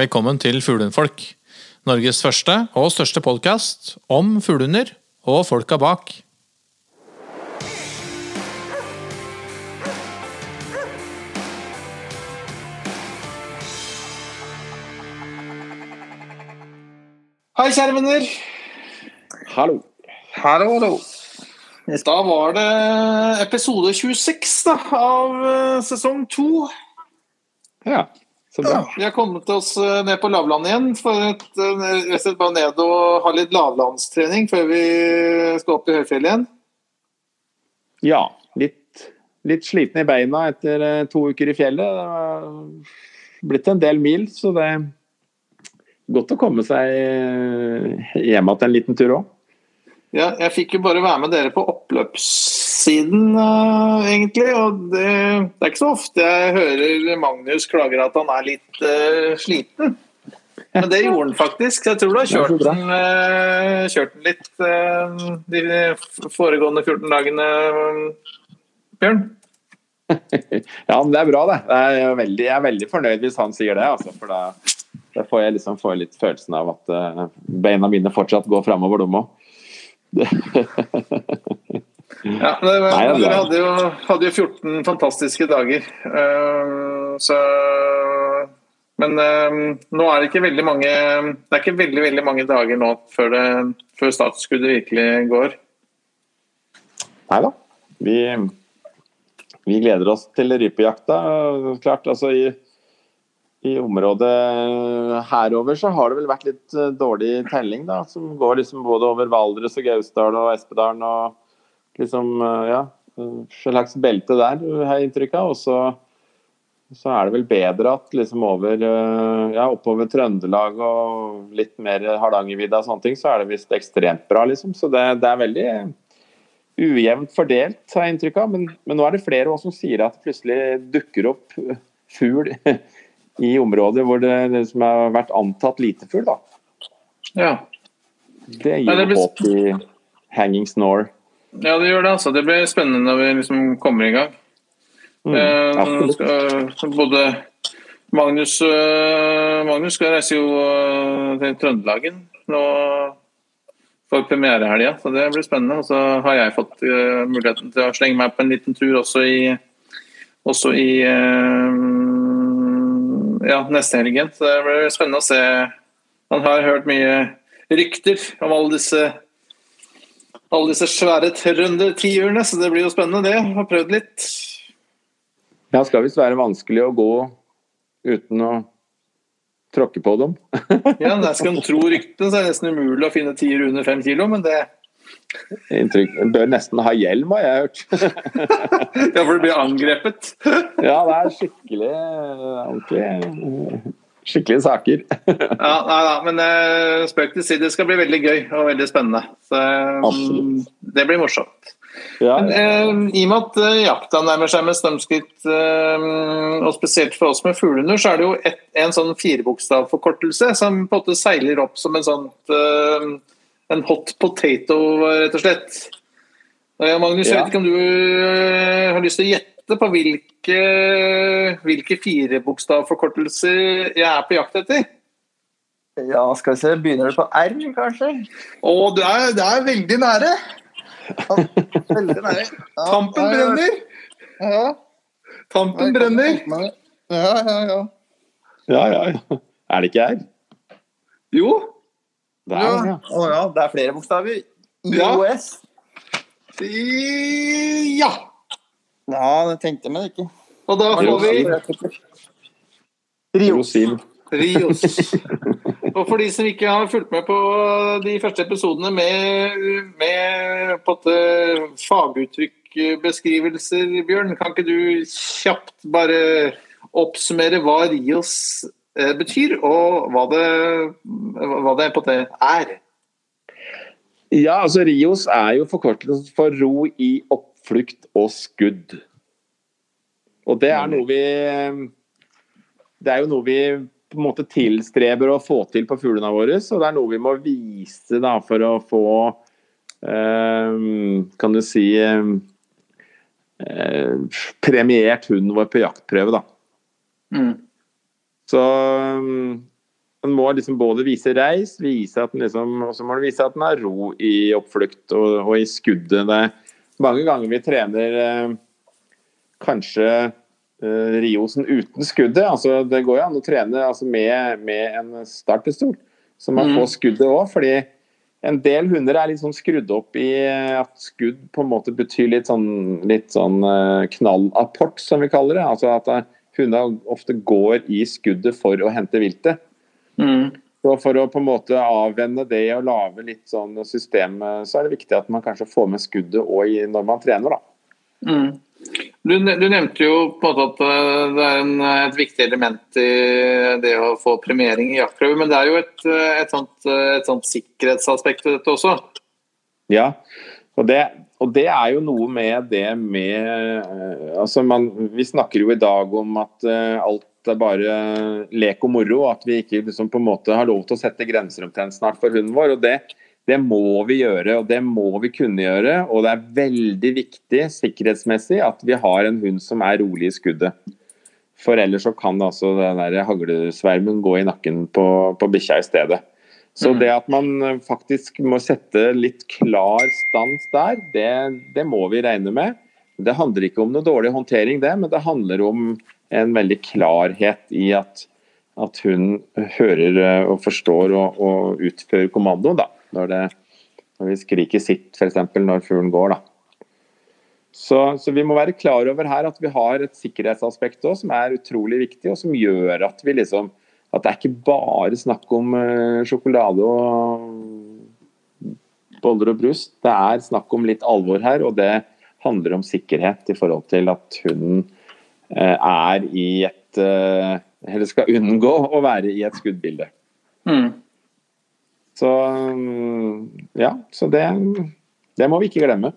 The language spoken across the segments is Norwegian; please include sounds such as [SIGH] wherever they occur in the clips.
Velkommen til Fuglehundfolk. Norges første og største podkast om fuglehunder og folka bak. Hei, kjære venner. Hallo. Hallo, hallo. Da var det episode 26 da, av eh, sesong to. Ja, så bra. Vi har kommet oss eh, ned på lavlandet igjen. For et, eh, bare ned og ha litt lavlandstrening før vi skal opp i høyfjellet igjen. Ja, litt, litt sliten i beina etter eh, to uker i fjellet. Det har blitt en del mil, så det er godt å komme seg hjem igjen en liten tur òg. Ja, jeg fikk jo bare være med dere på oppløpssiden, uh, egentlig. Og det, det er ikke så ofte jeg hører Magnus klager at han er litt uh, sliten. Men det gjorde han faktisk. Jeg tror du har kjørt den, uh, kjørt den litt de foregående 14 dagene, Bjørn. [LAUGHS] Ja, men det er bra, det. Jeg er veldig, jeg er veldig fornøyd hvis han sier det. Altså, for da, da får jeg liksom får litt følelsen av at beina mine fortsatt går framover, de òg. [LAUGHS] Ja, det, var- Nei, er dere hadde jo, hadde jo 14 fantastiske dager. Uh, så Men uh, nå er det ikke veldig mange Det er ikke veldig veldig mange dager nå før, det, før startskuddet virkelig går. Nei da. Vi, vi gleder oss til rypejakta. Klart, altså i, i området herover så har det vel vært litt eh, dårlig telling, da. Som går liksom både over Valdres og Gausdal og Espedalen og liksom, eh, ja. Slags belte der, har jeg inntrykk av. Og så, så er det vel bedre at liksom over eh, ja, oppover Trøndelag og litt mer Hardangervidda og sånne ting, så er det visst ekstremt bra, liksom. Så det, det er veldig ujevnt fordelt, har jeg inntrykk av. Men, men nå er det flere også som sier at det plutselig dukker opp fugl [LAUGHS] i områder hvor det liksom har vært antatt lite fugl. da. Ja. Det gir gir det blir- håp i hanging snore. Ja, det gjør det. altså. Det blir spennende når vi liksom kommer i gang. Mm, uh, skal, både Magnus, uh, Magnus skal reise jo uh, til Trøndelagen nå for premierehelga, så det blir spennende. Og så har jeg fått muligheten til å slenge meg på en liten tur også i, også i ja, neste helg. Så det blir spennende å se. Man har hørt mye rykter om alle disse alle disse svære trøndertiurene, så det blir jo spennende det. Har prøvd litt. Ja, skal visst være vanskelig å gå uten å tråkke på dem. [LAUGHS] Ja, der skal en tro ryktene, så er det nesten umulig å finne tier under fem kilo, men det Inntrykk. Bør nesten ha hjelm, har jeg hørt. [LAUGHS] [LAUGHS] Ja, for du blir angrepet. Ja, det er skikkelig ordentlig Skikkelige saker. [LAUGHS] Ja, nei nei, men uh, spøk til side. Det skal bli veldig gøy og veldig spennende. Så um, det blir morsomt. Ja, Men uh, i og med at uh, jakta nærmer seg med stormskritt, uh, og spesielt for oss med fuglehunder, så er det jo et, en sånn firebokstavforkortelse som på en måte seiler opp som en sånn en hot potato, rett og slett. Magnus, Magnus, jeg vet ikke om du har lyst til å gjette på hvilke, hvilke firebokstavforkortelser jeg er på jakt etter? Ja, skal vi se. Begynner det på R, kanskje? Å, det er, du er veldig nære! Veldig nære. Ja, Tampen ja, brenner! Ja, Tampen brenner! ja, ja. ja. ja, ja. ja. Er det ikke R? Jo, Det er ja. Å ja, det er flere bokstaver. Ja. IOS. ja. Ja, det tenkte jeg, meg ikke. Og da får vi Rios. Rios. [LAUGHS] Og for de som ikke har fulgt med på de første episodene med, med faguttrykkbeskrivelser, Bjørn, kan ikke du kjapt bare oppsummere hva Rios eh, betyr, og hva det, hva det på er? Ja, altså Rios er jo forkortelsen for ro i oppflukt og skudd. Og det er noe vi Det er jo noe vi på en måte tilstreber å få til på fuglene våre. Og det er noe vi må vise da, for å få eh, Kan du si eh, eh, Premiert hunden vår på jaktprøve, da. Mm. Så um, må liksom både vise reis, vise at den liksom, og så må den vise at den har ro i oppflukt og, og i skuddet. Det mange ganger vi trener eh, kanskje eh, Riosen uten skuddet. altså Det går jo an å trene altså, med, med, en startpistol, så man mm. får skuddet òg. fordi en del hunder er litt sånn skrudd opp i at skudd på en måte betyr litt sånn, litt sånn uh, knallapport, som vi kaller det. Altså at hunder hundene ofte går i skuddet for å hente viltet. Mm. Så For å på en måte avvenne det og lage litt sånn system, så er det viktig at man kanskje får med skuddet òg når man trener. da. Mm. Du, du, nevnte jo på en måte at eh, det er en, et viktig element i det å få premiering i jaktprøve, men det er jo et, et, sånt, et sånt sikkerhetsaspekt ved dette også? Ja, og det, og det, er jo noe med det med eh, altså man, Vi snakker jo i dag om at uh, alt er bare lek og moro, at vi ikke liksom på en måte har lov til å sette grenser omtrent snart for hunden vår. og det det må vi gjøre, og det må vi kunne gjøre. Og det er veldig viktig sikkerhetsmessig at vi har en hund som er rolig i skuddet. For ellers så kan altså den der haglesvermen gå i nakken på, på bikkja i stedet. Så mm. det at man faktisk må sette litt klar stans der, det, det må vi regne med. Det handler ikke om noe dårlig håndtering, det, men det handler om en veldig klarhet i at, at hun hører og forstår og, og utfører kommandoen. da når, det, når vi skriker sitt, f.eks. når fuglen går. da. Så, så, vi må være klar over her at vi har et sikkerhetsaspekt også, som er utrolig viktig, og som gjør at vi liksom at det er ikke bare snakk om uh, sjokolade og boller og brus. Det er snakk om litt alvor her, og det handler om sikkerhet i forhold til at hunden uh, er i et uh, Eller skal unngå å være i et skuddbilde. Mm. Så ja, så det, det må vi ikke glemme.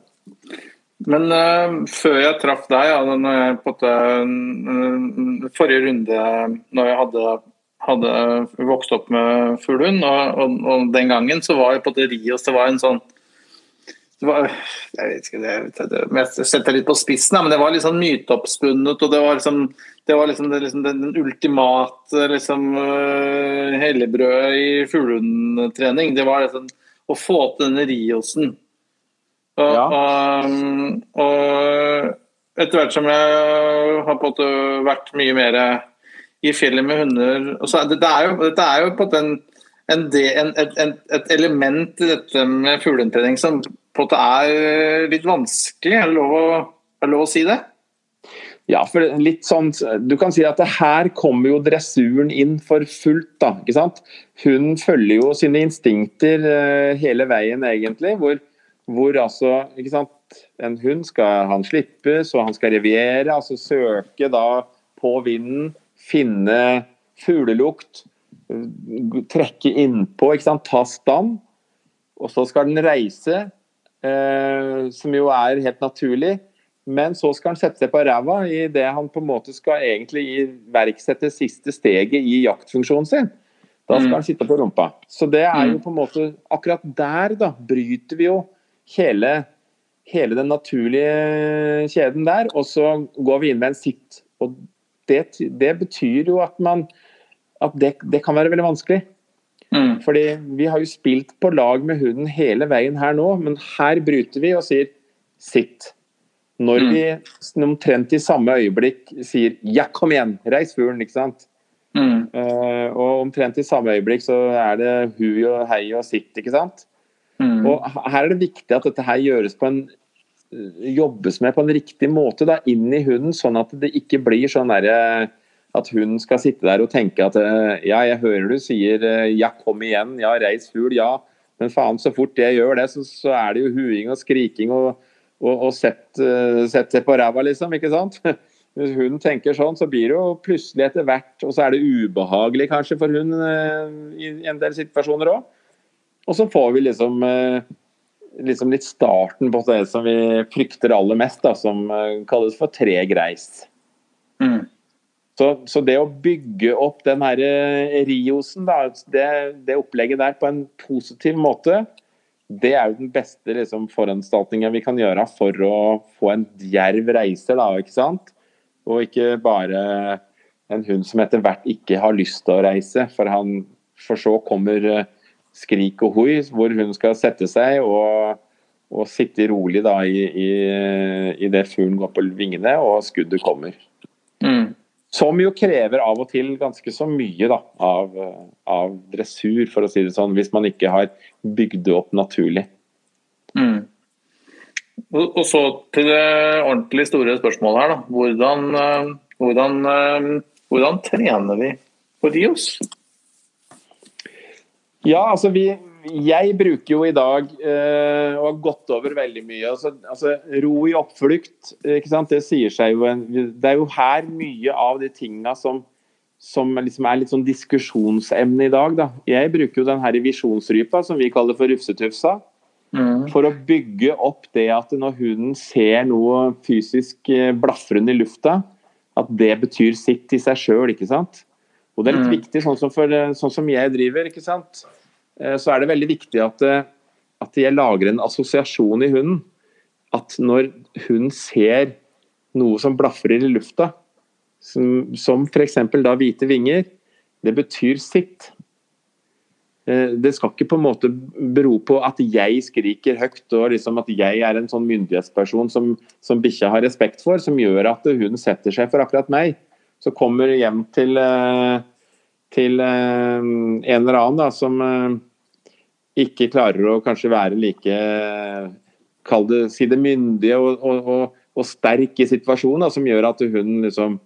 Men uh, før jeg traff deg, ja, jeg på uh, forrige runde når jeg hadde, hadde vokst opp med fuglehund, og, og, og, den gangen så var jeg på det Rios det var en sånn det var, jeg vet ikke, det, det, jeg setter litt på spissen, men det var litt sånn myteoppspunnet. og Det var liksom, det var liksom, det, liksom den, den, ultimate liksom, uh, helligbrødet i fuglehundtrening. Det var liksom å få til denne riosen. Og, ja. og, og etter hvert som jeg har på en måte vært mye mer i fjellet med hunder så, det, er jo, Dette er jo på en en, en, et element i dette med fugleinntrening som på en måte er litt vanskelig? Er det lov å, er det lov å si det? Ja, for litt sånn, du kan si at her kommer jo dressuren inn for fullt. da, ikke sant? Hun følger jo sine instinkter uh, hele veien, egentlig. Hvor, hvor, altså ikke sant, En hund skal han slippe, så han skal reviere, altså søke da på vinden, finne fuglelukt, trekke innpå, ta stand. Og så skal den reise, eh, som jo er helt naturlig. Men så skal han sette seg på ræva idet han på en måte skal egentlig iverksette siste steget i jaktfunksjonen sin. Da skal mm. han sitte på rumpa. Så det er jo mm. på en måte Akkurat der da bryter vi jo hele, hele den naturlige kjeden der, og så går vi inn med en sitt. Og det, det betyr jo at man at det, det kan være veldig vanskelig. Mm. Fordi Vi har jo spilt på lag med hunden hele veien her nå, men her bryter vi og sier sitt. Når mm. vi omtrent i samme øyeblikk sier 'ja, kom igjen, reis fuglen', ikke sant. Mm. Uh, og omtrent i samme øyeblikk så er det hui og hei og sitt, ikke sant. Mm. Og her er det viktig at dette her gjøres på en jobbes med på en riktig måte da, inn i hunden, sånn at det ikke blir sånn derre at hun skal sitte der og tenke at eh, ja, jeg hører du sier eh, ja, kom igjen, ja, reis hul, ja. Men faen, så fort jeg gjør det, så, så er det jo huing og skriking og, og, og sett, sett seg på ræva, liksom. Ikke sant? [LAUGHS] Hvis hun tenker sånn, så blir det jo plutselig etter hvert Og så er det ubehagelig kanskje for hun uh, i en del situasjoner òg. Og så får vi liksom, liksom litt starten på det som vi frykter aller mest, da, som kalles for treg reis. Mm. Så, så, det å bygge opp den her eh, Riosen, da, det, det, opplegget der på en positiv måte, det er jo den beste liksom, foranstaltningen vi kan gjøre for å få en djerv reise. Da, ikke sant? Og ikke bare en hund som etter hvert ikke har lyst til å reise, for han For så kommer eh, skrik og hoi, hvor hun skal sette seg og, og sitte rolig da i, i, i det fuglen går på vingene og skuddet kommer. Mm. Som jo krever av og til ganske så mye da, av, av dressur, for å si det sånn, hvis man ikke har bygd det opp naturlig. Mm. Og, så til det ordentlig store spørsmålet her, da. Hvordan, eh, hvordan, eh, hvordan trener vi på Rios? Ja, altså vi Jeg bruker jo i dag eh, og har gått over veldig mye. Altså, altså, ro i oppflukt, ikke sant. Det sier seg jo Det er jo her mye av de tinga som, som liksom er litt sånn diskusjonsemne i dag, da. Jeg bruker jo den her visjonsrypa, som vi kaller for rufsetufsa. Mm. For å bygge opp det at når hunden ser noe fysisk eh, blafrende i lufta, at det betyr sitt i seg sjøl, ikke sant. Og det er litt Mm. viktig, sånn som, for, eh, sånn som jeg driver, ikke sant. Eh, Så er det veldig viktig at, eh, at jeg lager en assosiasjon i hunden. At når hun ser noe som blafrer i lufta, som, som f.eks. da hvite vinger, det betyr sitt. Det skal ikke på en måte bero på at jeg skriker høyt og liksom at jeg er en sånn myndighetsperson som, som bikkja har respekt for, som gjør at hun setter seg for akkurat meg. Så kommer hjem til, eh, til eh, en eller annen da, som eh, ikke klarer å kanskje være like Kall det, si det myndige og, og, og, og sterk i situasjonen, da, som gjør at hun liksom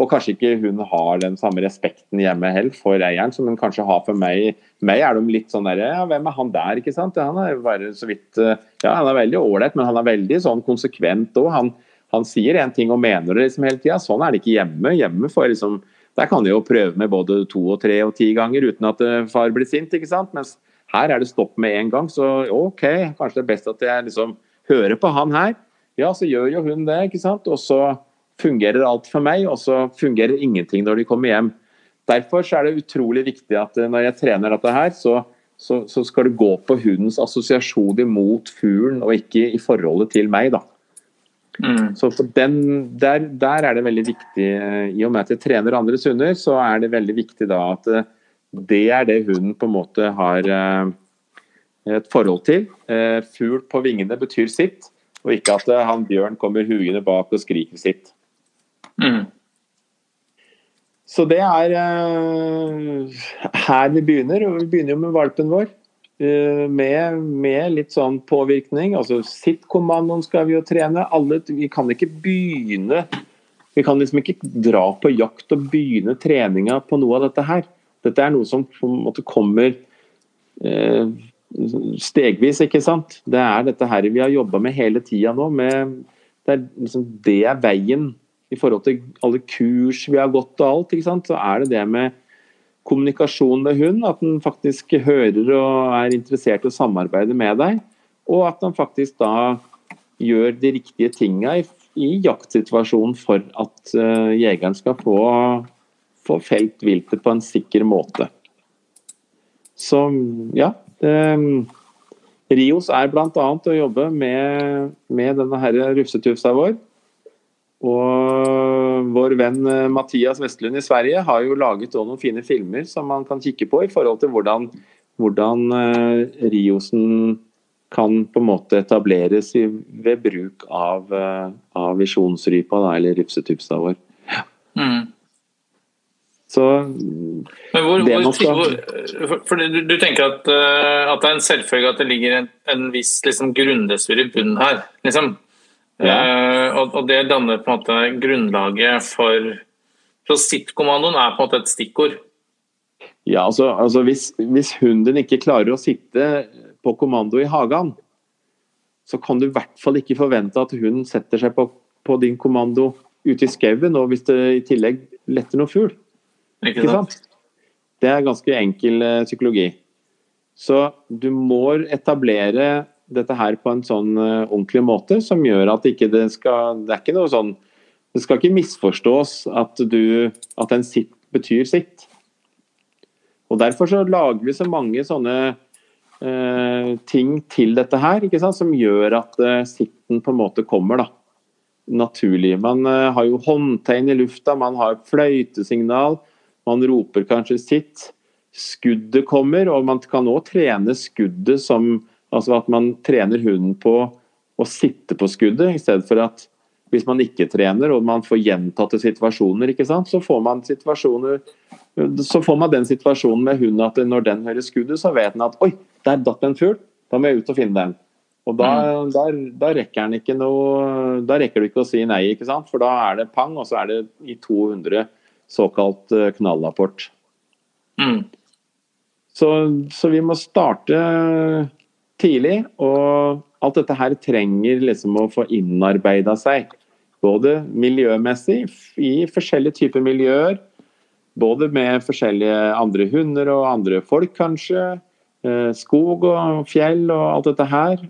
og kanskje ikke hun har den samme respekten hjemme heller for eieren som hun kanskje har for meg. Meg er de litt sånn derre Ja, hvem er han der, ikke sant? Han er bare så vidt Ja, han er veldig ålreit, men han er veldig sånn konsekvent òg. Han, han sier én ting og mener det liksom hele tida. Sånn er det ikke hjemme. Hjemme får liksom Der kan de jo prøve med både to og tre og ti ganger uten at eh, far blir sint, ikke sant. Mens her er det stopp med en gang. Så OK, kanskje det er best at jeg liksom hører på han her. Ja, så gjør jo hun det, ikke sant. Og så fungerer alt for meg, og så fungerer ingenting når de kommer hjem. Derfor er det utrolig viktig at eh, når jeg trener dette her, så, så, så skal det gå på hundens assosiasjoner mot fuglen, og ikke i forholdet til meg. da. Mm. Så for den, der, der er det veldig viktig, eh, i og med at jeg trener andres hunder, så er det veldig viktig da at eh, det er det hunden på en måte har eh, et forhold til. Fugl på vingene betyr sitt, og ikke at han bjørn kommer hugende bak og skriker sitt. Mm. Så det er her vi begynner, og vi begynner jo med valpen vår. Eh, med, med litt sånn påvirkning. altså sittkommandoen skal vi jo trene. Alle, vi kan ikke begynne Vi kan liksom ikke dra på jakt og begynne treninga på noe av dette her. Dette er noe som på en måte kommer eh, stegvis, ikke sant. Det er dette her vi har jobba med hele tida nå. Med, det, er liksom, det er veien i forhold til alle kurs vi har gått og alt. ikke sant? Så er det det med kommunikasjon med hund, at den faktisk hører og er interessert i å samarbeide med deg. Og at den faktisk da gjør de riktige tinga i, i jaktsituasjonen for at uh, jegeren skal få, få felt viltet på en sikker måte. Så ja. Det, Rios er bl.a. å jobbe med, med denne rufsetufsa vår. Og vår venn eh, Mathias Vestlund i Sverige har jo laget noen fine filmer som man kan kikke på i forhold til hvordan, hvordan eh, Riosen kan på en måte etableres i, ved bruk av, eh, av visjonsrypa, da, eller rufsetufsa vår. Mm. Så Men hvor, Det skal- hvor, for, du, du tenker at, at det er en selvfølge at det ligger en, en viss liksom, grunddessur i bunnen her. Liksom. Eh, og, og det danner på en måte grunnlaget for Så sitt-kommandoen er på en måte et stikkord. Ja, altså, altså hvis, hvis hunden ikke klarer å sitte på kommando i hagen, så kan du i hvert fall ikke forvente at hunden setter seg på, på din kommando ute i skauen, og hvis det i tillegg letter noe fugl. Ikke sant? Det er ganske enkel eh, psykologi. Så du må etablere dette her på en sånn eh, ordentlig måte som gjør at ikke det skal Det er ikke noe sånn Det skal ikke misforstås at du at en sitt betyr sitt. Og Derfor så lager vi så mange sånne eh, ting til dette her, ikke sant? som gjør at eh, sitten på en måte kommer. da naturlig. Man eh, har jo håndtegn i lufta, man har fløytesignal, man roper kanskje sitt. skuddet kommer, og man kan òg trene skuddet som Altså at man trener hunden på å sitte på skuddet, i stedet for at hvis man ikke trener og man får gjentatte situasjoner, så får man situasjoner så får man den situasjonen med hunden at når den hører skuddet, så vet den at oi, der datt en fugl, da må jeg ut og finne den. Og da, mm. der, da, rekker den ikke noe Da rekker du ikke å si nei, ikke sant? for da er det pang, og så er det i 200 såkalt eh, knallrapport. Mm. Så, så, vi må starte tidlig, og alt dette her trenger liksom å få innarbeida seg. Både miljømessig, i forskjellige typer miljøer. Både med forskjellige andre hunder og andre folk, kanskje. Eh, skog og fjell og alt dette her.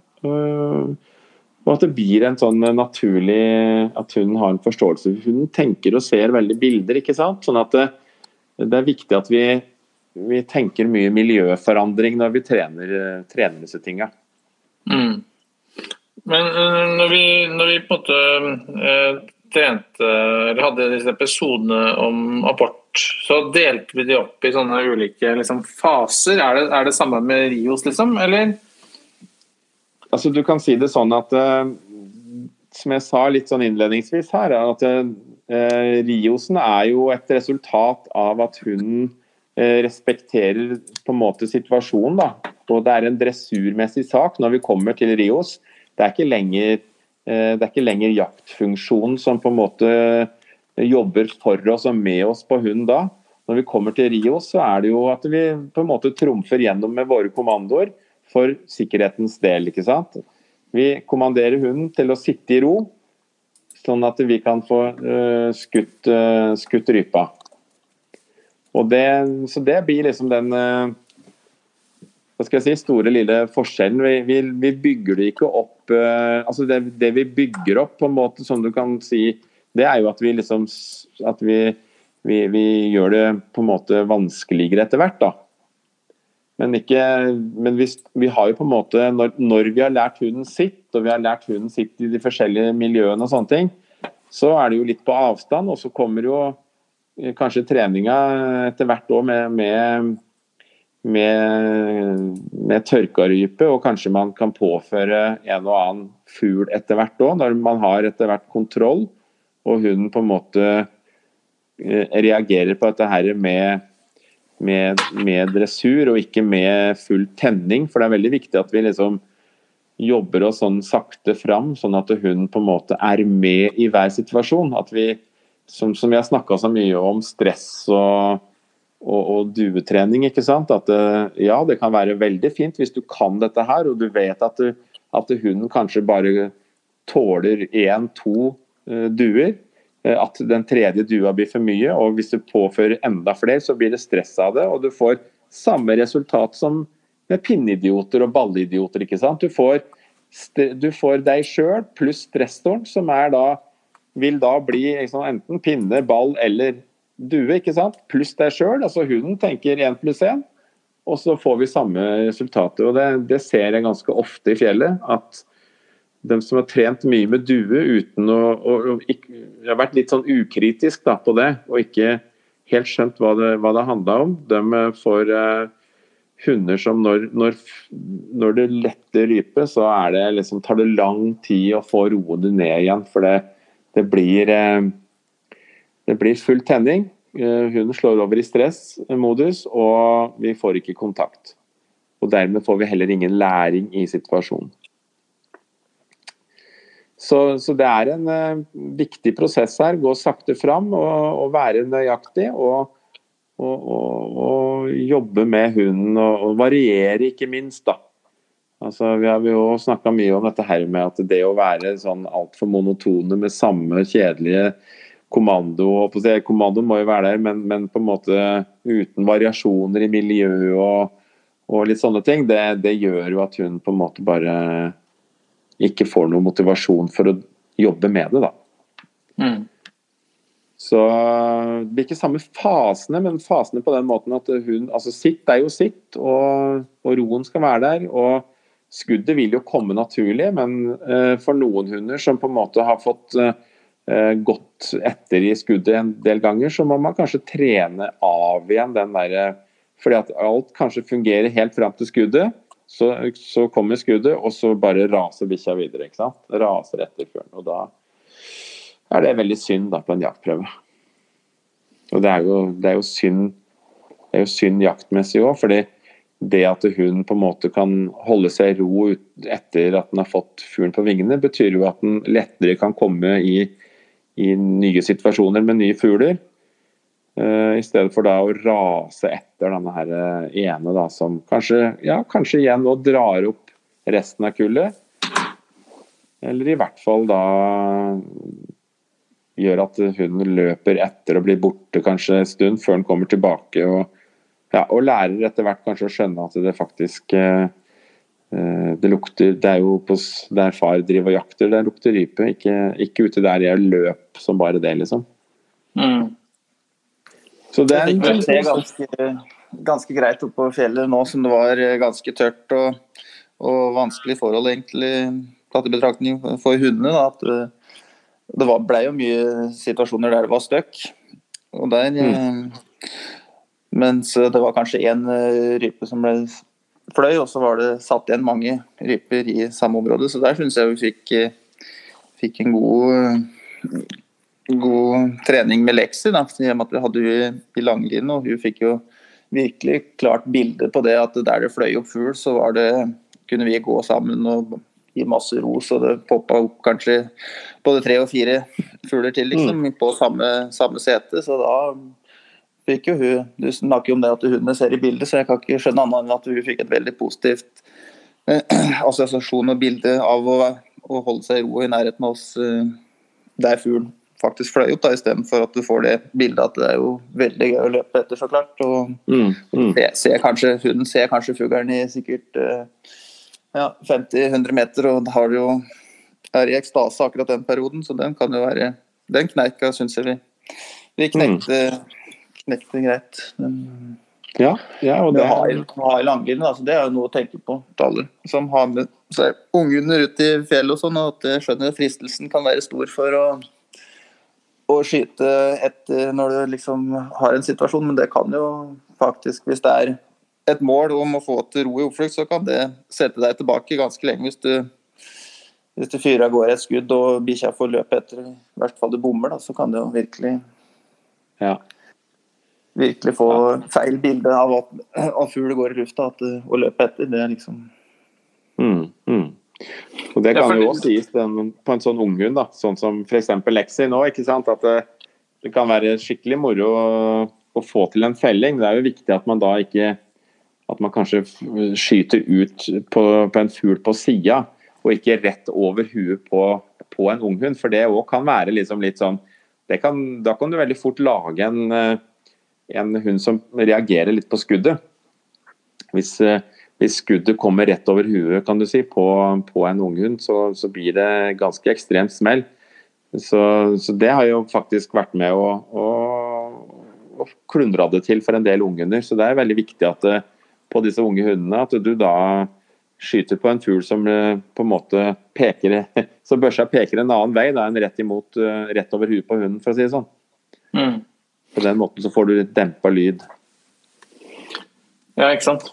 Og at det blir en sånn naturlig At hun har en forståelse. Hun tenker og ser veldig bilder, ikke sant. Sånn at det, det er viktig at vi, vi, tenker mye miljøforandring når vi trener, trener disse tinga. Mm. Men eh, når vi, når vi, på en måte eh, trente, eller hadde disse episodene om abort, så delte vi de opp i sånne ulike liksom, faser. Er det, er det samme med Rios, liksom? Eller? Altså, du kan si det sånn at eh, Som jeg sa litt sånn innledningsvis her, at eh, Riosen er jo et resultat av at hunden respekterer på en måte situasjonen. da. Og det er en dressurmessig sak når vi kommer til Rios. Det er ikke lenger, det er ikke lenger jaktfunksjonen som på en måte jobber for oss og med oss på hund da. Når vi kommer til Rios, så er det jo at vi på en måte trumfer gjennom med våre kommandoer for sikkerhetens del. ikke sant? Vi kommanderer hunden til å sitte i ro, sånn at vi kan få skutt, skutt, rypa. Og det, så det blir liksom den uh, hva skal jeg si, store lille forskjellen. Vi, vi, vi bygger det ikke opp altså det, det, vi bygger opp, på en måte som du kan si, det er jo at vi liksom at vi, vi gjør det på en måte vanskeligere etter hvert. da. Men, ikke, men hvis, vi har jo på en måte, når, når, vi har lært hunden sitt, og vi har lært hunden sitt i de forskjellige miljøene, og sånne ting, så er det jo litt på avstand. Og så kommer jo eh, kanskje treninga etter hvert òg med, med, med, med tørkarype, og kanskje man kan påføre en og annen fugl etter hvert òg, når man har etter hvert kontroll, og hunden på en måte eh, reagerer på dette her med med, med, dressur og ikke med full tenning. For det er veldig viktig at vi liksom jobber oss sånn sakte fram, sånn at hun på en måte er med i hver situasjon. At vi, som, som vi snakka så mye om, stress og, og, og, duetrening. ikke sant? At ja, det kan være veldig fint hvis du kan dette her, og du vet at, du, at hunden kanskje bare tåler én, to uh, duer. Eh, at den tredje dua blir for mye. og Hvis du påfører enda flere, så blir det stress av det. Og du får samme resultat som med pinneidioter og ballidioter. ikke sant? Du får, du får deg sjøl pluss stresstoren, som er da, vil da bli liksom, enten pinne, ball eller due. ikke sant? Pluss deg sjøl. Altså hunden tenker én pluss én. Og så får vi samme resultatet. og det, det ser jeg ganske ofte i fjellet. at de som har trent mye med due uten å, å, å ikke, Jeg har vært litt sånn ukritisk da, på det, og ikke helt skjønt hva det, hva det handla om. De eh, får eh, hunder som når, når, når, det letter rype, så er det liksom, tar det lang tid å få roet det ned igjen. For det, det blir uh, det blir full tenning. Hun hunden slår over i stressmodus, og vi får ikke kontakt. Og Dermed får vi heller ingen læring i situasjonen. Så, så, det er en uh, viktig prosess her. Gå sakte fram og, og være nøyaktig. Og, og, og, jobbe med hunden og, variere, ikke minst. da. Altså, vi har jo snakka mye om dette her med at det å være sånn altfor monotone med samme kjedelige kommando Kommandoen må jo være der, men, men, på en måte uten variasjoner i miljø og, og litt sånne ting, det, det gjør jo at hun på en måte bare ikke får noen motivasjon for å jobbe med det. da. Mm. Så det blir ikke samme fasene, men fasene på den måten at hun altså Sitt er jo sitt, og, og roen skal være der. og Skuddet vil jo komme naturlig, men uh, for noen hunder som på en måte har fått uh, gått etter i skuddet en del ganger, så må man kanskje trene av igjen den der Fordi at alt kanskje fungerer helt fram til skuddet. Så, så kommer skuddet, og så bare raser bikkja videre. ikke sant? Raser etter fuglen. Og da er det veldig synd da på en jaktprøve. Og det er jo, det er jo synd det er jo synd jaktmessig òg, fordi det at hun på en måte kan holde seg i ro etter at den har fått fuglen på vingene, betyr jo at den lettere kan komme i, i nye situasjoner med nye fugler. Uh, I stedet for da å rase etter denne her eh, ene da, som kanskje, ja, kanskje igjen nå drar opp resten av kullet. Eller i hvert fall da gjør at hunden løper etter og blir borte kanskje en stund før den kommer tilbake. Og, ja, og lærer etter hvert kanskje å skjønne at det faktisk eh, eh, det lukter Det er jo på, der far driver og jakter, det lukter rype. Ikke, ikke ute der jeg løp som bare det, liksom. Mm. Så det er ganske, ganske greit oppå fjellet nå som det var ganske tørt og, og vanskelig forhold egentlig tatt i betraktning for hundene. Da, at det var, ble jo mye situasjoner der det var støkk. Og der mm. Eh, mens det var kanskje én eh, rype som ble fløy, og så var det satt igjen mange ryper i samme område. Så der syns jeg vi fikk, eh, fikk en god, god trening med lekser. Da. I og med at vi hadde henne i langlinje, og hun fikk jo virkelig klart bilde på det at der det fløy opp fugl, så var det, kunne vi gå sammen og gi masse ros, og det poppa opp kanskje både tre og fire fugler til liksom, mm. på samme, samme sete. Så da fikk jo hun Du snakker jo om det at hundene ser i bildet, så jeg kan ikke skjønne annet enn at hun fikk et veldig positivt eh, [CLEARS THROAT] assosiasjon og bilde av å, å, holde seg i ro i nærheten av oss eh, der fuglen faktisk fløy opp, istedenfor at du får det bildet at det er jo veldig gøy å løpe etter, så klart. Og mm, mm. Ser kanskje, hunden ser kanskje fuglen i sikkert eh, ja, 50-100 meter, og da har jo er i ekstase akkurat den perioden, så den kan jo være Den kneika syns jeg vi, vi knekte, knekte greit. Den, ja, ja, og det har, har langlinje, altså, det er jo noe å tenke på alle som har med seg unghunder ut i fjellet og sånn, og at jeg skjønner fristelsen kan være stor for å, å skyte etter når du liksom har en situasjon, men det kan jo faktisk, hvis det er et mål om å få til ro i oppflukt, så kan det sette deg tilbake ganske lenge hvis du, hvis du fyrer av gårde et skudd og bikkja får løpe etter, i hvert fall du bommer, da, så kan det jo virkelig ja. Virkelig få feil bilde av at, fugl går i lufta at, å løpe etter. Det er liksom mm, mm. Og Det kan jo også sies den, på en sånn unghund, sånn som f.eks. Lexi nå. ikke sant, at det, det kan være skikkelig moro å, å få til en felling. Det er jo viktig at man da ikke at man kanskje skyter ut på, på en fugl på sida, og ikke rett over huet på, på en unghund. For det òg kan være liksom litt sånn kan, Da kan du veldig fort lage en, eh, en hund som reagerer litt på skuddet. Hvis, eh, hvis, skuddet kommer rett over huet kan du si, på, på en unghund, så, så blir det ganske ekstremt smell. Så, så, det har jo faktisk vært med å, å, å klundra det til for en del unghunder. Så det er veldig viktig at det, på disse unge hundene, at du da skyter på en fugl som eh, på en måte peker [LAUGHS] Så børsa peker en annen vei da, enn rett, imot, eh, rett over huet på hunden, for å si det sånn. Mm. På den måten så får du litt dempa lyd. Ja, ikke sant.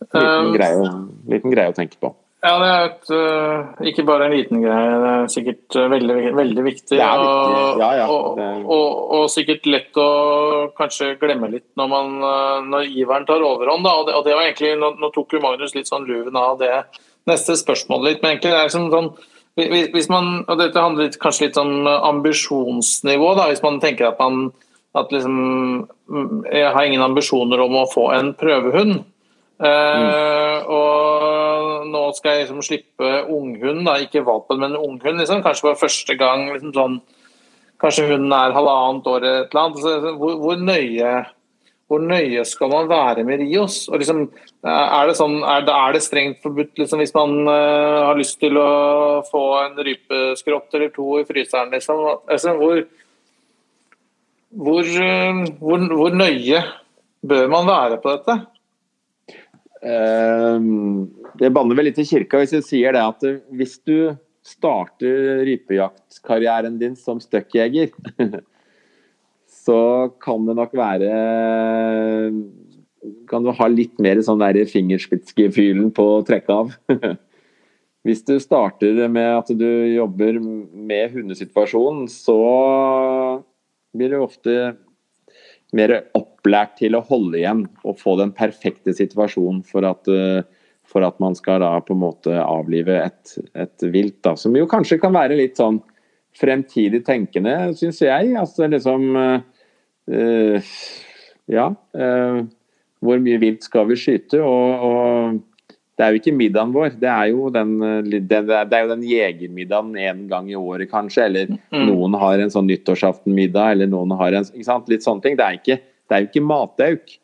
Liten, um, greie, liten greie å tenke på. Ja, det er et, uh, ikke bare en liten greie, det er sikkert uh, veldig, veldig viktig. Det er viktig. Ja, ja. Og, og, og, og, sikkert lett å kanskje glemme litt når, man, uh, når iveren tar overhånd. Og det, og, det, var egentlig, nå, nå, tok jo Magnus litt sånn luven av det neste spørsmålet litt, men egentlig det er liksom sånn hvis man, og Dette handler kanskje litt om ambisjonsnivå. da, Hvis man tenker at man at liksom, mm, Jeg har ingen ambisjoner om å få en prøvehund. Mm. og nå skal jeg liksom slippe unghund, ikke valpen, men unghund. Liksom. Kanskje for første gang liksom sånn, Kanskje hunden er halvannet år eller et eller annet. Hvor, hvor, nøye, hvor, nøye, skal man være med Rios? Og liksom, er, det sånn, er, det, er det strengt forbudt liksom, hvis man uh, har lyst til å få en rypeskrott eller to i fryseren? Liksom? Altså, hvor, hvor, hvor nøye bør man være på dette? Det banner vel litt i kirka hvis jeg sier det at hvis du starter rypejaktkarrieren din som stuckjeger, [LAUGHS] så kan det nok være kan du ha litt mer sånn fingerspitzgefühlen på å trekke av. [LAUGHS] Hvis du starter med at du jobber med hundesituasjonen, så blir du ofte mer opplært til å holde igjen og få den perfekte situasjonen for at, eh, for at man skal da på en måte avlive et, et vilt. Da, som jo kanskje kan være litt sånn fremtidig tenkende, syns jeg. Altså liksom øh, Ja. Øh, hvor mye vilt skal vi skyte? Og, og, det er jo ikke middagen vår, det er jo den, den, det er jo den jegermiddagen en gang i året kanskje. Eller mm. noen har en sånn nyttårsaftenmiddag, eller noen har en ikke sant? Litt sånne ting. Det er, ikke, det er jo ikke matauk.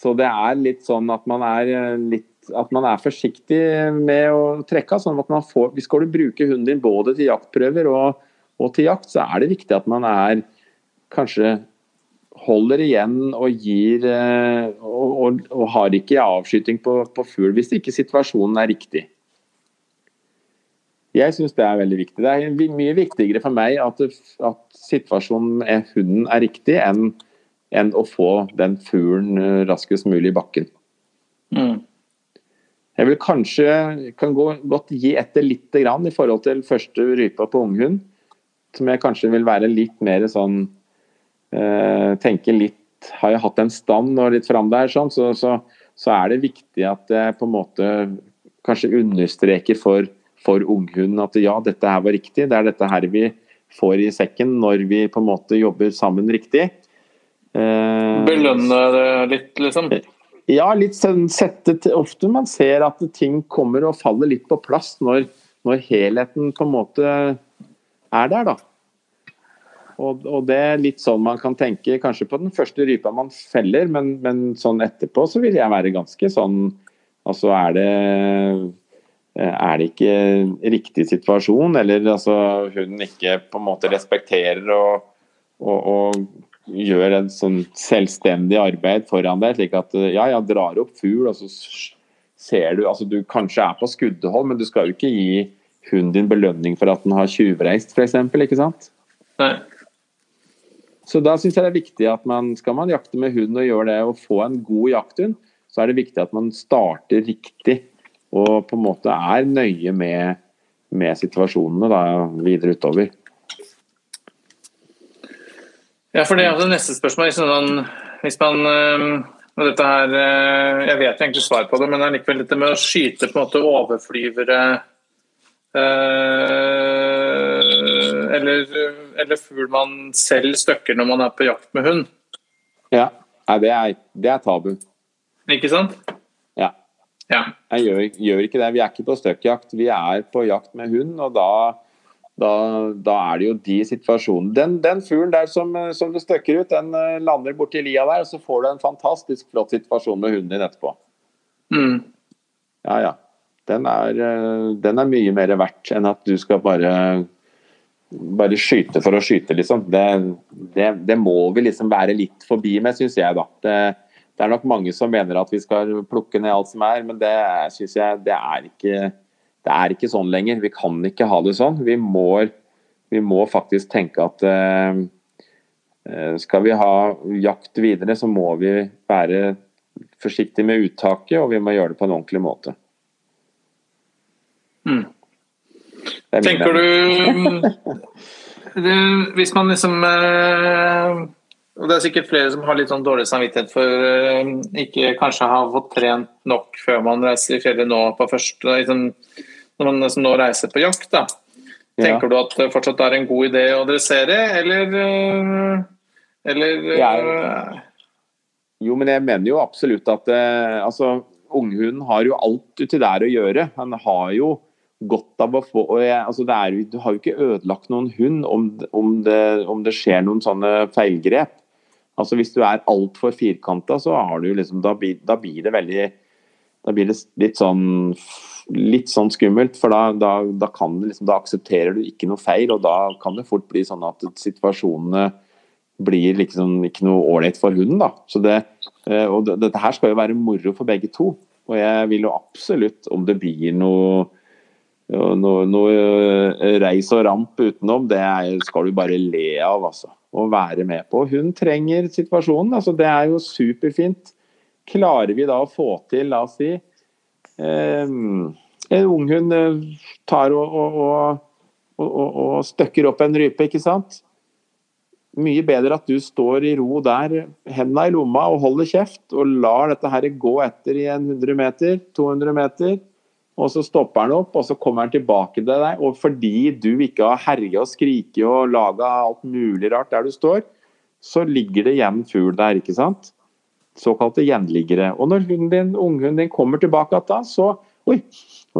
Så det er litt sånn at man er litt at man er forsiktig med å trekke av. sånn at man får, Hvis skal du bruke hunden din både til jaktprøver og, og til jakt, så er det viktig at man er kanskje holder igjen og gir eh, og, og, og har ikke avskyting på, på fugl hvis ikke situasjonen er riktig. Jeg syns det er veldig viktig. Det er mye viktigere for meg at, at situasjonen med hunden er riktig, enn, enn å få den fuglen eh, raskest mulig i bakken. Mm. Jeg vil kanskje kan gå, godt gi etter litt grann i forhold til første rypa på unghund. Som jeg kanskje vil være litt mer sånn eh, tenke litt Har jeg hatt en stand og litt fram der, sånn, så, så, så, er det viktig at jeg på en måte kanskje understreker for, for unghunden at ja, dette her var riktig. Det er dette her vi får i sekken når vi på en måte jobber sammen riktig. Eh, Belønne det litt, liksom? Ja, litt sånn sette til Ofte man ser at ting kommer og faller litt på plass når, når helheten på en måte er der, da. Og, og, det er litt sånn man kan tenke kanskje på den første rypa man feller, men, men sånn etterpå så vil jeg være ganske sånn Altså er det er det ikke riktig situasjon, eller altså hun ikke på en måte respekterer og, og, og gjør en sånn selvstendig arbeid foran deg, slik at ja, jeg drar opp fugl, og så ser du altså Du kanskje er på skuddehold, men du skal jo ikke gi hunden din belønning for at den har tjuvreist, f.eks. Ikke sant? Nei. Så da syns jeg det er viktig at man skal man jakte med hund og gjøre det og få en god jakthund, så er det viktig at man starter riktig og på en måte er nøye med, med situasjonene da, videre utover. Ja, for det er det neste spørsmål. Sånn, hvis man og dette her, eh, Jeg vet egentlig svar på det, men det er likevel dette med å skyte på en måte overflyvere eh, eller, eller fugl man selv støkker når man er på jakt med hund. Ja, det er, det er tabu. Ikke sant? Ja. ja. Jeg gjør, gjør, ikke det. Vi er ikke på støkkjakt, vi er på jakt med hund. og da, da, da er det jo de situasjonene. Den, den fuglen der som, som, du støkker ut, den eh, lander borti lia der, og så får du en fantastisk flott situasjon med hunden din etterpå. Mm. Ja, ja. Den er, eh, den er mye mer verdt enn at du skal bare bare skyte for å skyte, liksom. Det, det, det må vi liksom være litt forbi med, syns jeg, da. Det, det, er nok mange som mener at vi skal plukke ned alt som er, men det syns jeg det er, ikke, det er ikke sånn lenger. Vi kan ikke ha det sånn. Vi må, vi må faktisk tenke at eh skal vi ha jakt videre, så må vi være forsiktige med uttaket, og vi må gjøre det på en ordentlig måte. Mm. Tenker du [LAUGHS] Hvis man liksom eh, og Det er sikkert flere som har litt sånn dårlig samvittighet for uh, ikke kanskje ha fått trent nok før man reiser i fjellet nå på første liksom, Når man liksom nå reiser på jakt, da. Tenker ja. du at det fortsatt er en god idé å dressere, eller uh, Eller jeg, Jo, men jeg mener jo absolutt at altså, unghunden har jo alt uti der å gjøre. Han har jo godt av å få jeg, altså er, Du har jo ikke ødelagt noen hund om, om, det, om, det, skjer noen sånne feilgrep. Altså Hvis du er altfor firkanta, så har du liksom, da, blir, da blir det veldig Da blir det litt sånn litt sånn skummelt, for da, da, da, kan liksom, da aksepterer du ikke noe feil, og da kan det fort bli sånn at situasjonene blir liksom ikke noe ålreit for hunden. da. Så det, eh, og det, Dette her skal jo være moro for begge to. Og jeg vil jo absolutt, om det blir noe noe, noe eh, reis og ramp utenom, det skal du bare le av, altså. Og være med på. Hun trenger situasjonen. altså Det er jo superfint klarer vi da å få til, la oss si eh, En unghund tar og, og, og, og, støkker opp en rype, ikke sant. Mye bedre at du står i ro der, hendene i lomma og holder kjeft, og lar dette her gå etter i en 100 meter, 200 meter. Og så stopper han opp, og så kommer han tilbake til deg. Og fordi du ikke har herja og skriket og laga alt mulig rart der du står, så ligger det igjen fugl der, ikke sant? Såkalte gjenliggere. Og når hunden din, unghunden din kommer tilbake igjen, så Oi,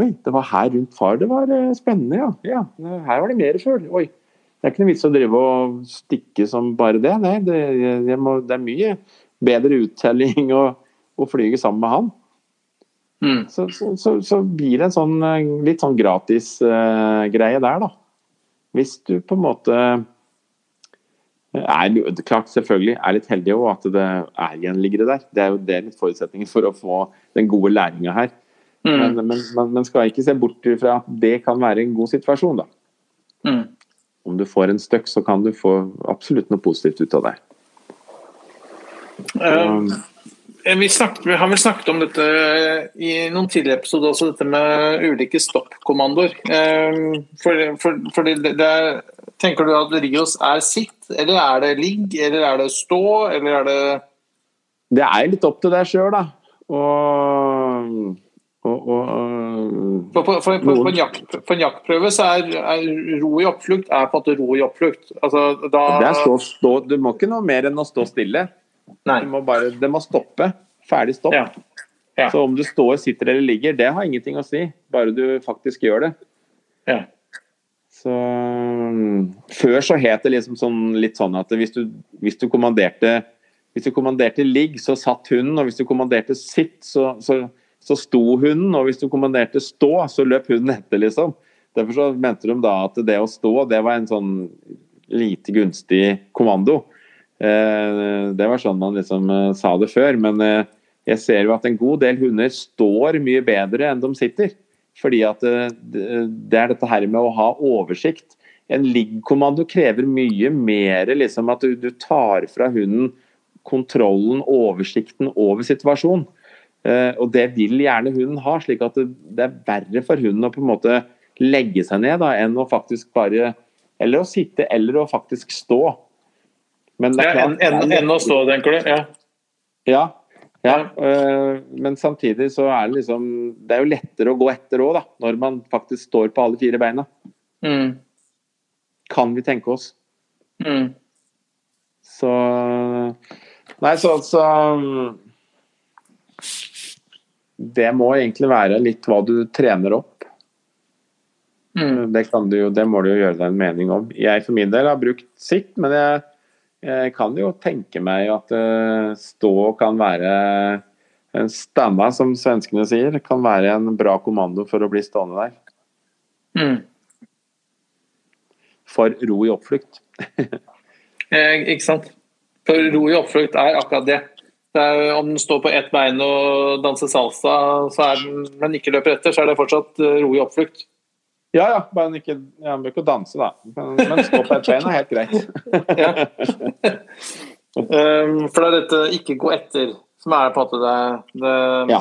oi, det var her rundt far det var eh, spennende, ja. ja her var det mer fugl. Oi. Det er ikke noe vits å drive og stikke som bare det. Nei, det, det, må, det er mye bedre uttelling [LAUGHS] å, å flyge sammen med han. Mm. Så, så, så, så, blir det en sånn eh, litt sånn gratis uh, greie der, da. Hvis du på en måte er klart selvfølgelig er litt heldig òg at det er gjenliggere der. Det er jo det litt forutsetningen for å få den gode læringa her. Mm. Men, men, men skal ikke se bort fra at det kan være en god situasjon, da. Mm. Om du får en støkk, så kan du få absolutt noe positivt ut av det. Um, vi, snakket, vi, har vel snakket om dette i noen tidligere episoder også, dette med ulike stoppkommandoer. Um, for, for, for det, det er, tenker du at Rios er sitt eller er det ligg, eller er det stå, eller er det Det er litt opp til deg sjøl, da. Og, og, og for, for, en jakt, for, en jaktprøve så er, er, ro i oppflukt er på en måte ro i oppflukt. Altså, da... stå, stå, du må ikke noe mer enn å stå stille. Nei. Må bare, det må stoppe. Ferdig stopp. Ja. Ja. Så om du står, sitter eller ligger, det har ingenting å si. Bare du faktisk gjør det. Ja. Så Før så het det liksom sånn, litt sånn at hvis du, hvis du, kommanderte hvis du kommanderte ligg, så satt hunden, og hvis du kommanderte sitt, så, så, så, sto hunden. Og hvis du kommanderte stå, så løp hunden etter, liksom. Derfor så mente de da at det å stå, det var en sånn lite gunstig kommando. Eh, det var sånn man liksom eh, sa det før. Men eh, jeg ser jo at en god del hunder står mye bedre enn de sitter. Fordi at det, er dette her med å ha oversikt. En liggkommando krever mye mer liksom at du, tar fra hunden kontrollen, oversikten over situasjonen. Og det vil gjerne hunden ha, slik at det, er verre for hunden å på en måte legge seg ned da, enn å faktisk bare Eller å sitte, eller å faktisk stå. Men det er klart, ja, enn en, en å stå, tenker du? Ja. ja. Ja, øh, men samtidig så er det liksom Det er jo lettere å gå etter òg, da. Når man faktisk står på alle fire beina. Mm. Kan vi tenke oss. Mm. Så Nei, så, altså Det må egentlig være litt hva du trener opp. Mm. Det, du jo, det må du jo gjøre deg en mening om. Jeg for min del har brukt sitt, men jeg jeg kan jo tenke meg at uh, stå kan være en stamma, som svenskene sier, kan være en bra kommando for å bli stående der. Mm. For ro i oppflukt. [LAUGHS] eh, ikke sant. For ro i oppflukt er akkurat det. det er, om den står på ett bein og danser salsa, så er den, men ikke løper etter, så er det fortsatt uh, ro i oppflukt. Ja, ja. Bare ikke, ja, bør ikke danse, da. Men, men stå på et bein er helt greit. [LAUGHS] ja. um, for det er dette 'ikke gå etter' som er på måte det, det, ja.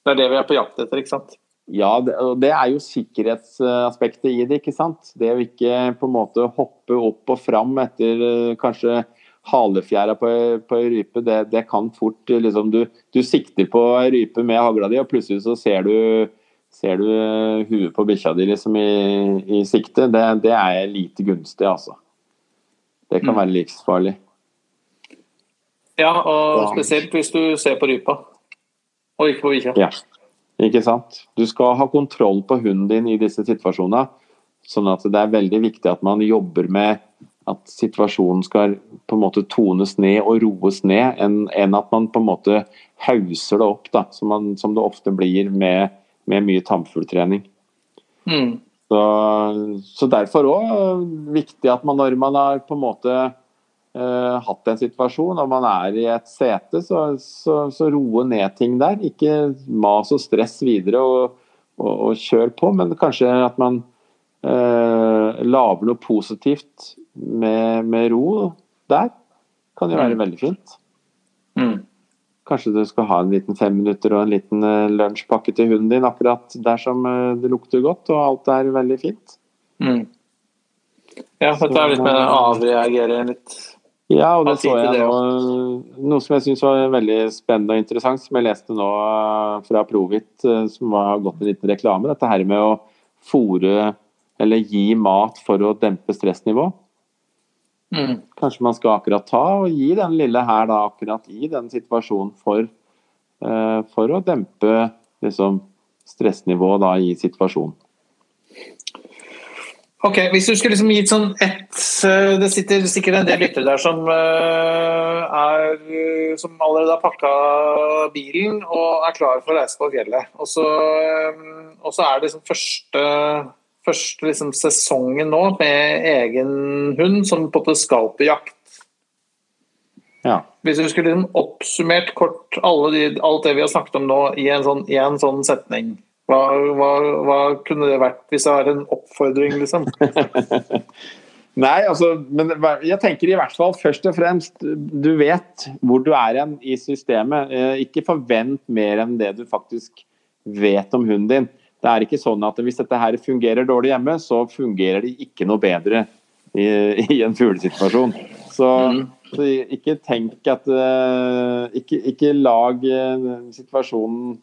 det er det vi er på jakt etter, ikke sant? Ja, det, det, er jo sikkerhetsaspektet i det, ikke sant. Det å ikke på en måte hoppe opp og fram etter uh, kanskje halefjæra på, på ei rype, det, det, kan fort liksom du, du sikter på ei rype med hagla di, og plutselig så ser du Ser du eh, huet på bikkja di liksom i, i sikte, det, det, er lite gunstig, altså. Det kan mm. være livsfarlig. Ja, og spesielt hvis du ser på rypa, og ikke på bikkja. Ja, ikke sant. Du skal ha kontroll på hunden din i disse situasjonene. Sånn at det er veldig viktig at man jobber med at situasjonen skal på en måte tones ned og roes ned, enn, enn at man på en måte hauser det opp, da, som, man, som det ofte blir med med mye tamfugltrening. Mm. Så, så, derfor òg viktig at man når man har på en måte eh, hatt en situasjon og man er i et sete, så, så, så roe ned ting der. Ikke mas og stress videre og, og, og kjør på, men kanskje at man eh, lager noe positivt med, med, ro der. Kan jo være mm. veldig fint. Mm. Kanskje du skal ha en liten fem minutter og en liten uh, lunsjpakke til hunden din akkurat dersom uh, det lukter godt og alt er veldig fint. Mm. Ja, dette er litt med å avreagere litt. Ja, og det så jeg nå. Noe som jeg syns var veldig spennende og interessant, som jeg leste nå fra Provit, som har gått en liten reklame. Dette her med å fòre eller gi mat for å dempe stressnivå. Mm. Kanskje man skal akkurat ta og gi den lille her da, akkurat i den situasjonen for, uh, for å dempe liksom, stressnivået da, i situasjonen. Ok, Hvis du skulle liksom gitt sånn ett eh, Det sitter sikkert en del lyttere der som, eh, er, som allerede har pakka bilen og er klar for å reise på fjellet. Og så, og så er det liksom første første liksom, sesongen nå med egen hund som på en måte skal på jakt. Ja. Hvis du skulle liksom oppsummert kort de, alt det vi har snakket om nå i en sånn, i en sånn setning, hva, hva, hva, kunne det vært hvis det var en oppfordring, liksom? [LAUGHS] Nei, altså, men jeg tenker i hvert fall først og fremst Du vet hvor du er igjen i systemet. Eh, ikke forvent mer enn det du faktisk vet om hunden din. Det er ikke sånn at hvis dette her fungerer dårlig hjemme, så fungerer det ikke noe bedre i, i en fuglesituasjon. Så, mm. så, ikke tenk at uh, ikke, ikke, lag uh, situasjonen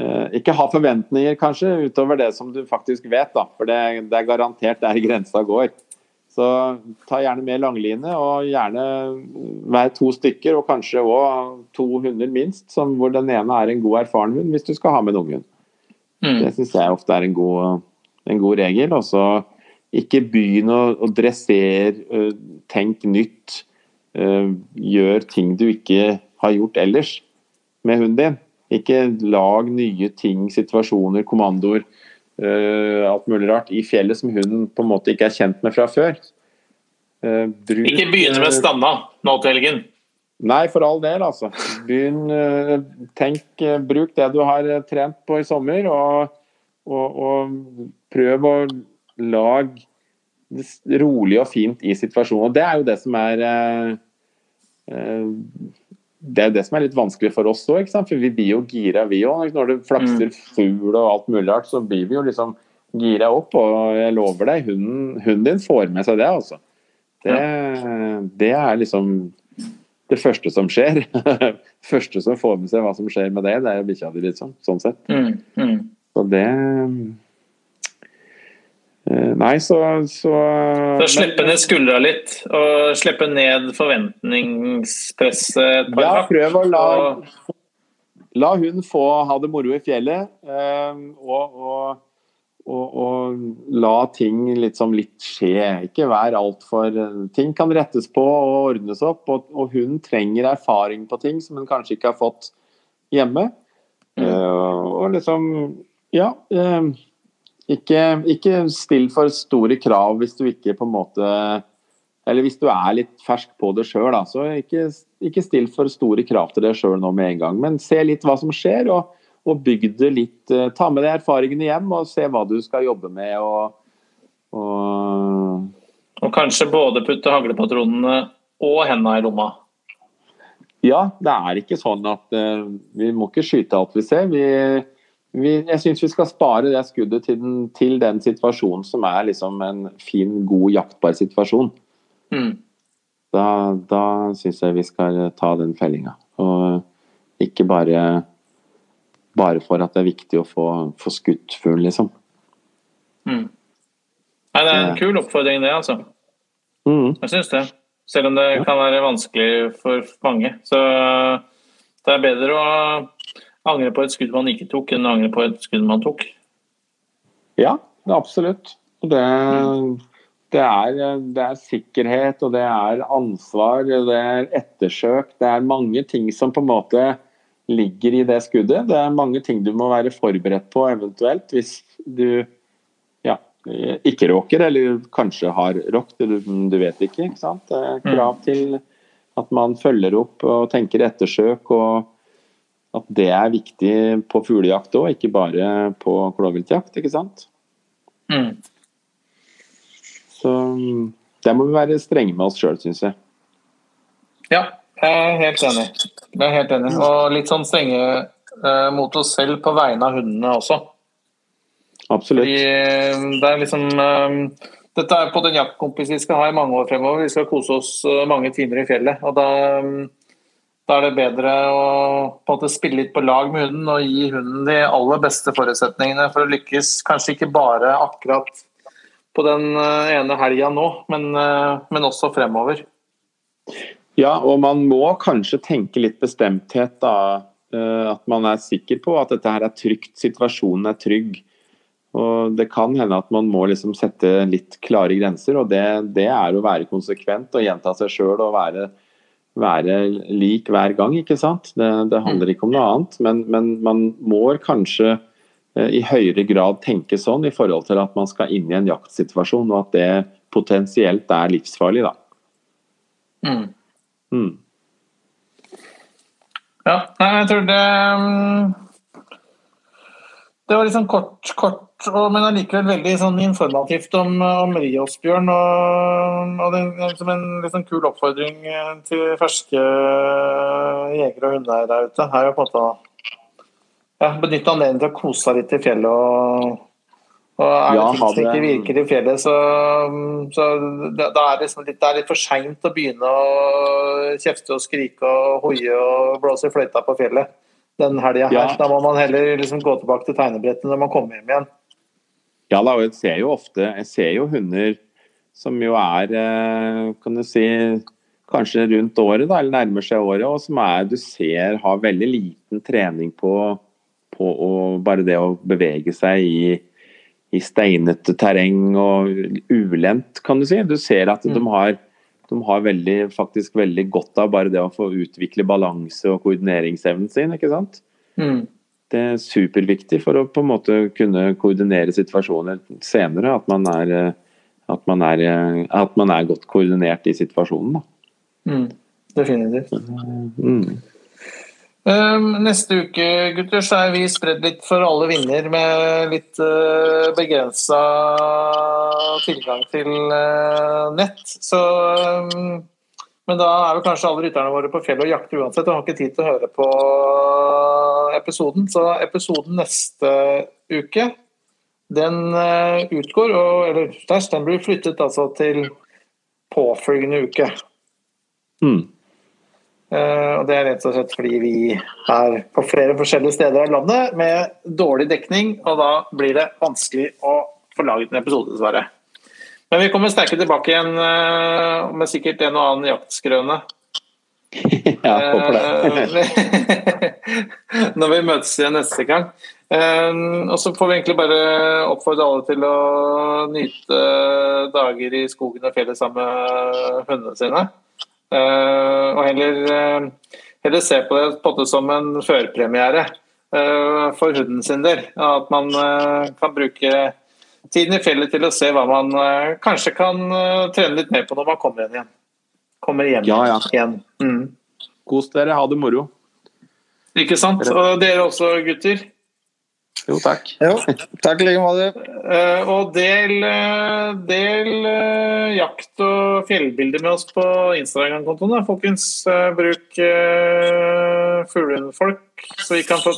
uh, Ikke ha forventninger, kanskje, utover det som du faktisk vet. Da, for det, det er garantert der grensa går. Så ta gjerne med langline, og gjerne vær to stykker, og kanskje òg to hunder minst, som, hvor den ene er en god erfaren hund, hvis du skal ha med en unghund. Mm. Det syns jeg ofte er en god, en god regel. Og så ikke begynn å, å dressere, tenk nytt. Gjør ting du ikke har gjort ellers med hunden din. Ikke lag nye ting, situasjoner, kommandoer, alt mulig rart i fjellet som hunden på en måte ikke er kjent med fra før. Bruk, ikke begynne med stanna nå til helgen. Nei, for all del, altså. Begynn, eh, tenk, eh, bruk det du har eh, trent på i sommer, og, og, og prøv å lage rolig og fint i situasjonen. Og Det er jo det som er det er det som er litt vanskelig for oss òg, for vi blir jo gira vi òg. Når det flakser mm. fugl og alt mulig rart, så blir vi jo liksom gira opp. Og jeg lover deg, hunden, hunden din får med seg det, altså. Det, det er liksom det første som skjer. [LAUGHS] første som får med seg hva som skjer med det, det er bikkja di, liksom. Sånn sett. Mm, mm. Så det eh, Nei, så Så, så slippe ned skuldra litt, og slippe ned forventningspresset Ja, prøv å la, la hun få ha det moro i fjellet, eh, og, og og, la ting liksom litt skje. Ikke vær altfor Ting kan rettes på og ordnes opp, og, og, hun trenger erfaring på ting som hun kanskje ikke har fått hjemme. Mm. Uh, og liksom Ja. Uh, ikke, ikke, still for store krav hvis du ikke på en måte Eller hvis du er litt fersk på det sjøl, så ikke, ikke still for store krav til deg sjøl nå med en gang. Men se litt hva som skjer. og og bygg det litt eh, Ta med deg erfaringene hjem og se hva du skal jobbe med. og, og, og kanskje både putte haglepatronene og hendene i lomma? Ja, det er ikke sånn at uh, vi må ikke skyte alt vi ser. Vi, vi, jeg syns vi skal spare det skuddet til den, til den, situasjonen som er liksom en fin, god, jaktbar situasjon. Mm. Da, da syns jeg vi skal ta den fellinga. Og ikke bare bare for at det er viktig å få, få skutt fugl, liksom. Mm. Nei, det er en kul oppfordring, det, altså. Mm. Jeg syns det. Selv om det kan være vanskelig for mange. Så det er bedre å angre på et skudd man ikke tok, enn å angre på et skudd man tok. Ja, absolutt. Det, det, er, det er sikkerhet, og det er ansvar, det er ettersøk. Det er mange ting som på en måte ligger i det skuddet. Det er mange ting du må være forberedt på eventuelt hvis du ja, ikke råker, eller kanskje har råkt. Du, du, vet ikke. ikke sant? Det er krav mm. til at man følger opp og tenker ettersøk. og at det er viktig på fuglejakt òg, ikke bare på klovviltjakt. Ikke sant? Mm. Så der må vi være strenge med oss sjøl, syns jeg. Ja, Jeg er helt enig. Jeg er helt enig. Og litt sånn strenge eh, mot oss selv på vegne av hundene også. Absolutt. Fordi eh, det er liksom eh, Dette er på den jaktkompisen vi skal ha i mange år fremover. Vi skal kose oss mange timer i fjellet. og da, um, da er det bedre å på en måte spille litt på lag med hunden og gi hunden de aller beste forutsetningene for å lykkes. Kanskje ikke bare akkurat på den ene helga nå, men, men også fremover. Ja, og man må kanskje tenke litt bestemthet, da. At man er sikker på at dette her er trygt, situasjonen er trygg. Og Det kan hende at man må liksom sette litt klare grenser, og det, det er å være konsekvent og gjenta seg sjøl og være, være, lik hver gang. ikke sant? Det, det handler ikke om noe annet, men, men, man må kanskje eh, i høyere grad tenke sånn i forhold til at man skal inn i en jaktsituasjon, og at det potensielt er livsfarlig. da. Mm. Mm. Ja, jeg tror det mm, Det var liksom kort, kort men allikevel veldig sånn informativt om, om Riosbjørn. Og, og det er som en liksom kul oppfordring til ferske jegere og hundeeiere der ute. Her er på en måte ja, benytte anledningen til å kose seg litt i fjellet. og og er det ja, ting som ikke virker i fjellet, så, så da er det, liksom litt, det er litt for seint å begynne å kjefte og skrike og hoie og blåse i fløyta på fjellet den helga her. Ja. Da må man heller liksom gå tilbake til tegnebrettet når man kommer hjem igjen. Ja da, og jeg ser jo ofte Jeg ser jo hunder som jo er eh, kan du si kanskje rundt året, da, eller nærmer seg året, og som er, du ser har veldig liten trening på, på å, bare det å bevege seg i, i steinete terreng og ulendt, kan du si. Du ser at mm. de har, de har veldig, faktisk veldig godt av bare det å få utvikle balanse og koordineringsevnen sin. ikke sant? Mm det er superviktig for å på en måte kunne koordinere situasjoner senere. At man er, eh, at man er, eh, at man er godt koordinert i situasjonen. Mm, definitivt. Mm. Um, neste uke gutter, så er vi spredd litt for alle vinder med litt uh, begrensa tilgang til uh, nett. Så um, men da er jo kanskje alle rytterne våre på fjellet og jakter uansett og har ikke tid til å høre på episoden. Så episoden neste uke, den eh, utgår, og, eller den blir flyttet altså til påfølgende uke. Mm. Uh, og Det er rett og slett fordi vi er på flere forskjellige steder i landet med dårlig dekning, og da blir det vanskelig å få laget en episode, dessverre. Men vi kommer sterke tilbake igjen uh, med sikkert en og annen jaktskrøne. [LAUGHS] ja, håper det. [LAUGHS] Når vi møtes igjen neste gang. Og så får vi egentlig bare oppfordre alle til å nyte dager i skogen og fjellet sammen med hundene sine. Uh, og heller, heller, se på det på som en førpremiere for hunden sin del. At man kan bruke tiden i fjellet til å se hva man kanskje kan trene litt mer på når man kommer hjem igjen. Kommer hjem ja, ja. igjen. Mm. Kos dere, ha det moro. Ikke sant. Og dere også, gutter. Jo, takk. Jo, takk i like måte. Uh, og del, del jakt- og fjellbilder med oss på Instagram-kontoen, folkens. bruk fuglehundfolk, så vi kan få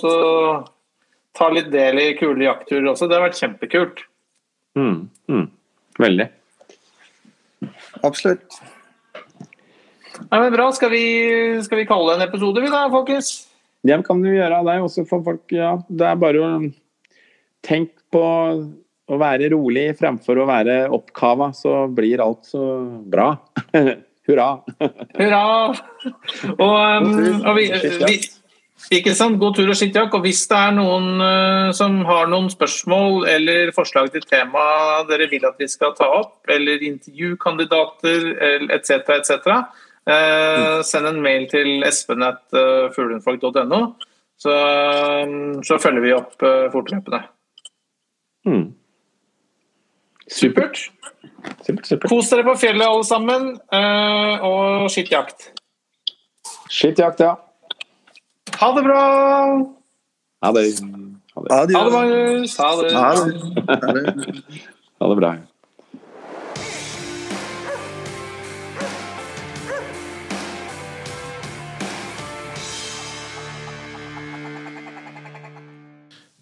ta litt del i kule jaktturer også. Det har vært kjempekult. Mm, mm. Veldig. Absolutt. Nei, men bra. Skal vi, skal vi kalle det en episode, vi da, folkens? Det kan du gjøre. Det er også for folk, ja. Det er bare å tenke på å være rolig fremfor å være oppkava, så blir alt så bra. [LAUGHS] Hurra! Hurra! Og, um, og vi, vi ikke sant? God tur og skittjakk. Og hvis det er noen uh, som har noen spørsmål eller forslag til tema dere vil at vi skal ta opp, eller intervjukandidater etc., etc., uh, send en mail til espen.fuglehundfolk.no, så, um, så, følger vi opp uh, fortløpende. Mm. Supert. Supert, supert. Kos dere på fjellet alle sammen, uh, og skittjakt. Skittjakt, ja. Ha det bra! Ha det. Ha det, ha det Magnus. Ha det. Ha det. [LAUGHS] ha det bra.